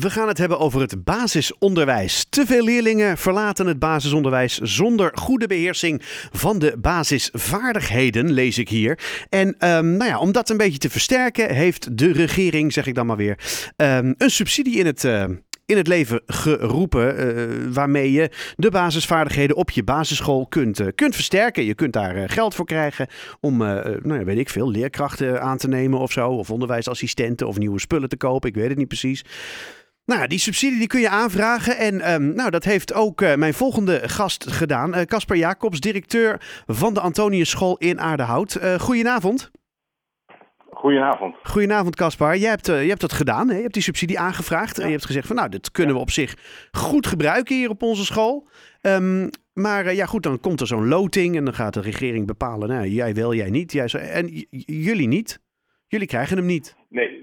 We gaan het hebben over het basisonderwijs. Te veel leerlingen verlaten het basisonderwijs zonder goede beheersing van de basisvaardigheden, lees ik hier. En um, nou ja, om dat een beetje te versterken, heeft de regering, zeg ik dan maar weer, um, een subsidie in het. Uh, in het leven geroepen. Uh, waarmee je de basisvaardigheden op je basisschool kunt, uh, kunt versterken. Je kunt daar geld voor krijgen om, nou ja, weet ik veel, leerkrachten aan te nemen of zo. Of onderwijsassistenten of nieuwe spullen te kopen. Ik weet het niet precies. Nou, die subsidie die kun je aanvragen. En um, nou, dat heeft ook uh, mijn volgende gast gedaan. Casper uh, Jacobs, directeur van de Antonius School in Aardehout. Uh, goedenavond. Goedenavond. Goedenavond, Caspar. Jij hebt, je hebt dat gedaan. Hè? Je hebt die subsidie aangevraagd. Ja. En je hebt gezegd van nou, dit kunnen we op zich goed gebruiken hier op onze school. Um, maar ja, goed, dan komt er zo'n loting en dan gaat de regering bepalen. Nou, jij wel, jij niet. Jij zo, en jullie niet. Jullie krijgen hem niet. Nee,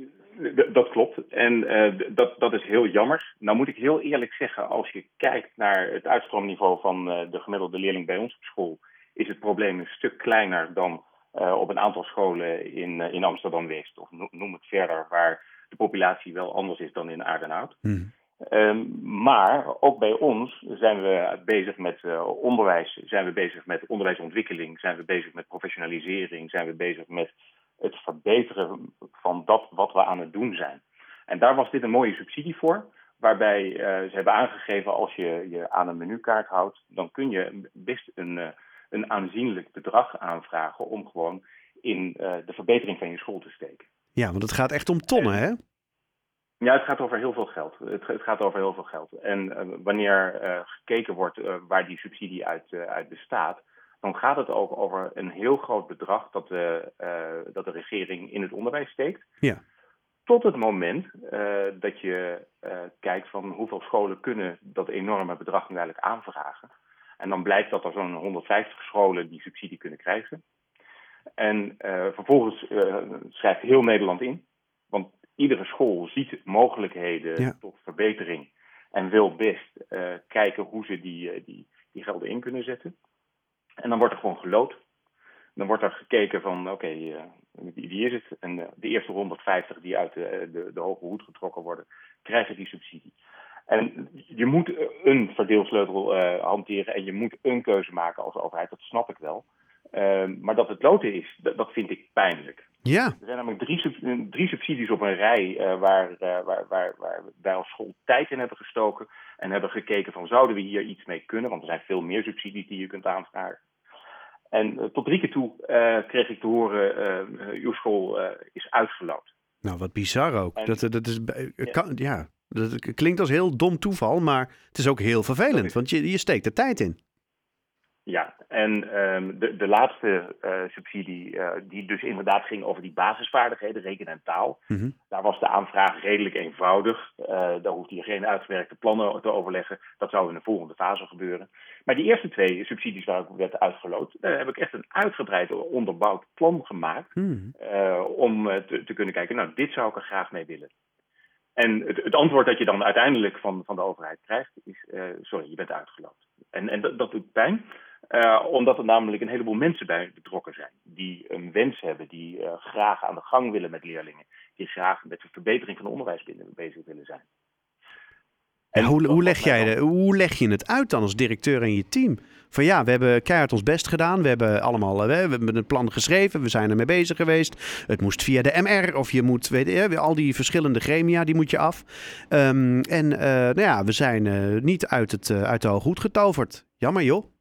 dat klopt. En uh, dat, dat is heel jammer. Nou moet ik heel eerlijk zeggen, als je kijkt naar het uitstroomniveau van uh, de gemiddelde leerling bij ons op school, is het probleem een stuk kleiner dan uh, op een aantal scholen in, in Amsterdam-West. Of noem het verder, waar de populatie wel anders is dan in Aardenhout. Hmm. Um, maar ook bij ons zijn we bezig met onderwijs, zijn we bezig met onderwijsontwikkeling, zijn we bezig met professionalisering, zijn we bezig met het verbeteren van dat wat we aan het doen zijn. En daar was dit een mooie subsidie voor. Waarbij uh, ze hebben aangegeven als je je aan een menukaart houdt, dan kun je best een, uh, een aanzienlijk bedrag aanvragen om gewoon in uh, de verbetering van je school te steken. Ja, want het gaat echt om tonnen, en, hè? Ja, het gaat over heel veel geld. Het, het gaat over heel veel geld. En wanneer gekeken wordt waar die subsidie uit, uit bestaat, dan gaat het ook over een heel groot bedrag dat de, uh, dat de regering in het onderwijs steekt. Ja. Tot het moment uh, dat je uh, kijkt van hoeveel scholen kunnen dat enorme bedrag nu eigenlijk aanvragen. En dan blijkt dat er zo'n 150 scholen die subsidie kunnen krijgen. En vervolgens schrijft heel Nederland in. Want iedere school ziet mogelijkheden ja. tot verbetering. En wil best kijken hoe ze die, die, die gelden in kunnen zetten. En dan wordt er gewoon gelood. Dan wordt er gekeken van, oké, uh, wie, is het? En de eerste 150 die uit de, de, de, hoge hoed getrokken worden, krijgen die subsidie. En je moet een verdeelsleutel uh, hanteren en je moet een keuze maken als overheid, dat snap ik wel. Ehm, maar dat het loten is, dat, vind ik pijnlijk. Ja. Er zijn namelijk drie, drie subsidies op een rij uh, waar, uh, waar, waar, waar wij als school tijd in hebben gestoken. En hebben gekeken van zouden we hier iets mee kunnen? Want er zijn veel meer subsidies die je kunt aanvragen. En uh, tot drie keer toe kreeg ik te horen, uw school is uitgeloot. Nou, wat bizar ook. En, dat, dat, is, kan, ja, dat klinkt als heel dom toeval, maar het is ook heel vervelend. Want je, je steekt er tijd in. Ja, en um, de, de laatste uh, subsidie, uh, die dus inderdaad ging over die basisvaardigheden, rekenen en taal. Mm -hmm. Daar was de aanvraag redelijk eenvoudig. Uh, daar hoefde je geen uitgewerkte plannen te overleggen. Dat zou in de volgende fase gebeuren. Maar die eerste twee subsidies waar ik werd uitgeloot, daar heb ik echt een uitgebreid onderbouwd plan gemaakt. Mm -hmm. om te, te, kunnen kijken, nou, dit zou ik er graag mee willen. En het, het antwoord dat je dan uiteindelijk van, van de overheid krijgt, is: sorry, je bent uitgeloot. En, en dat, dat doet pijn. Uh, omdat er namelijk een heleboel mensen bij betrokken zijn. Die een wens hebben, die uh, graag aan de gang willen met leerlingen. Die graag met de verbetering van het onderwijs bezig willen zijn. En ja, hoe, hoe, leg jij de, hoe leg je het uit dan als directeur en je team? Van ja, we hebben keihard ons best gedaan. We hebben allemaal we hebben een plan geschreven. We zijn ermee bezig geweest. Het moest via de MR of je moet, weet je, al die verschillende gremia, die moet je af. Um, en uh, nou ja, we zijn niet uit, het, uit de hooghoed getoverd. Jammer joh.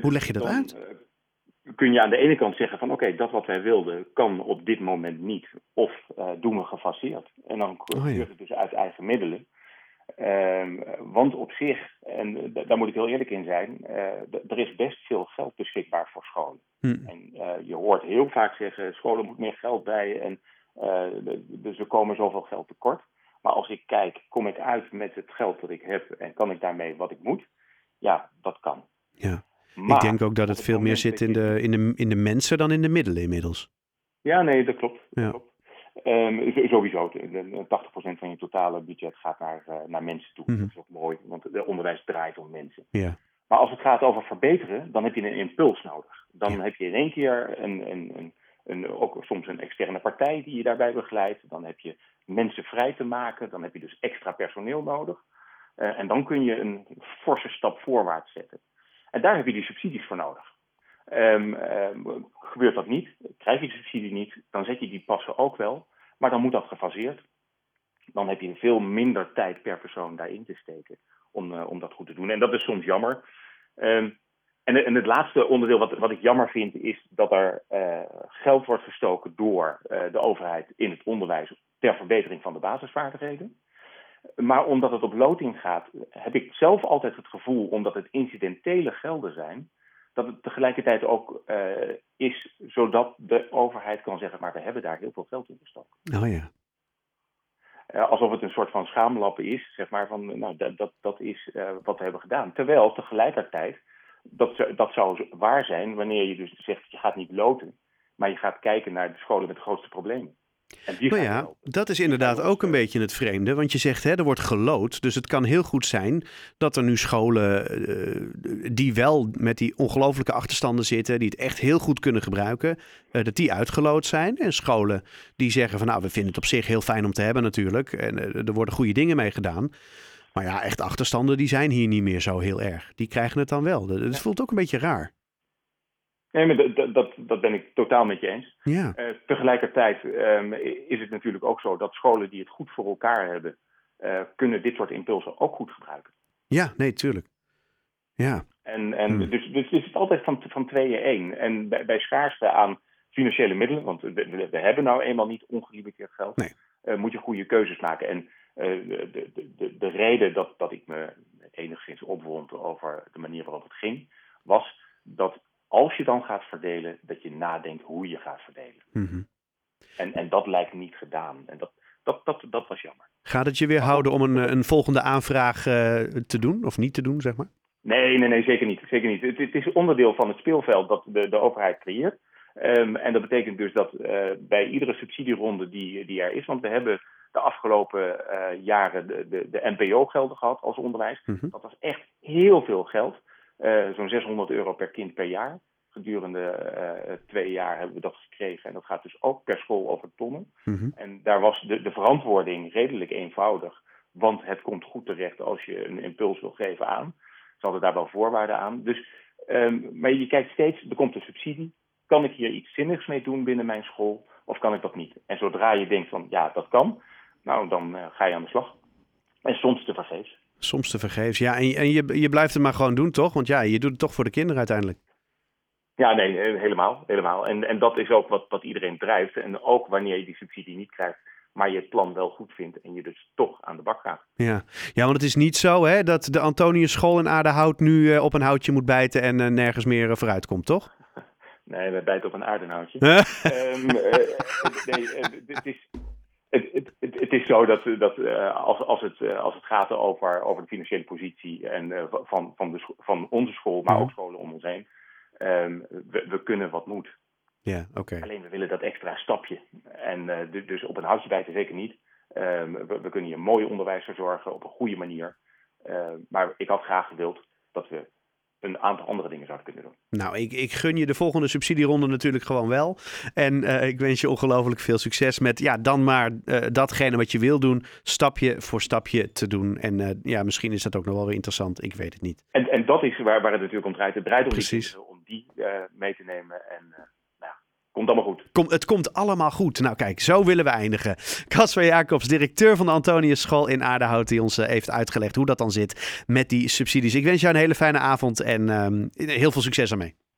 Hoe leg je dat dan, uit? Uh, kun je aan de ene kant zeggen van oké, okay, dat wat wij wilden kan op dit moment niet. Of uh, doen we gefaseerd. En dan gebeurt oh, ja. het dus uit eigen middelen. Uh, want op zich, en daar moet ik heel eerlijk in zijn, uh, er is best veel geld beschikbaar voor scholen. Hm. En je hoort heel vaak zeggen, scholen moeten meer geld bij en dus er komen zoveel geld tekort. Maar als ik kijk, kom ik uit met het geld dat ik heb en kan ik daarmee wat ik moet? Ja, dat kan. Ja. Maar, ik denk ook dat het veel meer zit in de, in, de, in de mensen dan in de middelen inmiddels. Ja, nee, dat klopt. Dat ja. klopt. Um, sowieso, 80% van je totale budget gaat naar, uh, naar mensen toe. Mm -hmm. Dat is ook mooi, want het onderwijs draait om mensen. Ja. Maar als het gaat over verbeteren, dan heb je een impuls nodig. Dan ja. heb je in één keer een, een, een, een, ook soms een externe partij die je daarbij begeleidt. Dan heb je mensen vrij te maken. Dan heb je dus extra personeel nodig. Uh, en dan kun je een forse stap voorwaarts zetten. En daar heb je die subsidies voor nodig. Um, um, gebeurt dat niet, krijg je de subsidie niet, dan zet je die passen ook wel. Maar dan moet dat gefaseerd. Dan heb je veel minder tijd per persoon daarin te steken om, uh, om dat goed te doen. En dat is soms jammer. Um, en, en, het laatste onderdeel wat, wat ik jammer vind, is dat er uh, geld wordt gestoken door uh, de overheid in het onderwijs ter verbetering van de basisvaardigheden. Maar omdat het op loting gaat, heb ik zelf altijd het gevoel, omdat het incidentele gelden zijn, dat het tegelijkertijd ook uh, is zodat de overheid kan zeggen, maar we hebben daar heel veel geld in gestoken. Oh ja. Uh, alsof het een soort van schaamlappen is, zeg maar, van nou, dat, dat, dat is uh, wat we hebben gedaan. Terwijl tegelijkertijd, dat, dat zou waar zijn wanneer je dus zegt, je gaat niet loten, maar je gaat kijken naar de scholen met de grootste problemen. Nou ja, dat is inderdaad ook een beetje het vreemde. Want je zegt, hè, er wordt gelood. Dus het kan heel goed zijn dat er nu scholen uh, die wel met die ongelofelijke achterstanden zitten, die het echt heel goed kunnen gebruiken, uh, dat die uitgelood zijn. En scholen die zeggen van nou, we vinden het op zich heel fijn om te hebben natuurlijk. En uh, er worden goede dingen mee gedaan. Maar ja, echt achterstanden die zijn hier niet meer zo heel erg. Die krijgen het dan wel. Het voelt ook een beetje raar. Nee, maar dat, dat, dat ben ik totaal met je eens. Ja. Uh, tegelijkertijd um, is het natuurlijk ook zo dat scholen die het goed voor elkaar hebben, uh, kunnen dit soort impulsen ook goed gebruiken. Ja, nee, tuurlijk. Ja. En, en hmm. dus, dus is het altijd van, van tweeën één. En bij, bij schaarste aan financiële middelen, want we, we, we hebben nou eenmaal niet ongelimiteerd geld, nee. uh, moet je goede keuzes maken. En de, de, de, de reden dat, dat ik me enigszins opwond over de manier waarop het ging, was dat als je dan gaat verdelen, dat je nadenkt hoe je gaat verdelen. Mm-hmm. En, en dat lijkt niet gedaan. En dat, dat, dat, dat was jammer. Gaat het je weer houden om een, een volgende aanvraag uh, te doen of niet te doen, zeg maar? Nee, nee, nee, zeker niet. Zeker niet. Het, het is onderdeel van het speelveld dat de, de overheid creëert. Um, en dat betekent dus dat uh, bij iedere subsidieronde die, die er is, want we hebben de afgelopen uh, jaren de, de, de NPO-gelden gehad als onderwijs. Mm-hmm. Dat was echt heel veel geld. Uh, zo'n 600 euro per kind per jaar. Gedurende uh, twee jaar hebben we dat gekregen. En dat gaat dus ook per school over tonnen. Mm-hmm. En daar was de, de verantwoording redelijk eenvoudig. Want het komt goed terecht als je een impuls wil geven aan. Ze hadden daar wel voorwaarden aan. Dus, um, maar je kijkt steeds, er komt een subsidie. Kan ik hier iets zinnigs mee doen binnen mijn school? Of kan ik dat niet? En zodra je denkt van ja, dat kan. Nou, dan uh, ga je aan de slag. En soms te vergeefs. Soms te vergeefs. Ja, en, en je, je blijft het maar gewoon doen, toch? Want ja, je doet het toch voor de kinderen uiteindelijk. Ja, nee, helemaal. helemaal. En, en dat is ook wat, wat iedereen drijft. En ook wanneer je die subsidie niet krijgt, maar je het plan wel goed vindt en je dus toch aan de bak gaat. Ja, ja want het is niet zo hè, dat de Antonius School in Aardehout nu uh, op een houtje moet bijten en uh, nergens meer uh, vooruit komt, toch? Nee, we bijten op een aardenhoutje. um, nee, het is, het, is zo dat, dat uh, als, als, het, uh, als het gaat over, over de financiële positie en, uh, van, van, de, van onze school, maar Mhm. ook scholen om ons heen, um, we, we, kunnen wat moet. Ja, oké. Okay. Alleen we willen dat extra stapje. En dus op een houtje bijten zeker niet. Um, we, we, kunnen hier mooi onderwijs verzorgen op een goede manier. maar ik had graag gewild dat we een aantal andere dingen zouden kunnen doen. Nou, ik, ik gun je de volgende subsidieronde natuurlijk gewoon wel. En uh, ik wens je ongelooflijk veel succes met ja, dan maar uh, datgene wat je wil doen, stapje voor stapje te doen. En uh, ja, misschien is dat ook nog wel weer interessant. Ik weet het niet. En, en dat is waar, waar het natuurlijk om draait. Het draait om Precies. Die, om die mee te nemen en komt allemaal goed. Kom, het komt allemaal goed. Nou kijk, zo willen we eindigen. Casper Jacobs, directeur van de Antonius School in Aardehout, die ons uh, heeft uitgelegd hoe dat dan zit met die subsidies. Ik wens jou een hele fijne avond en uh, heel veel succes ermee.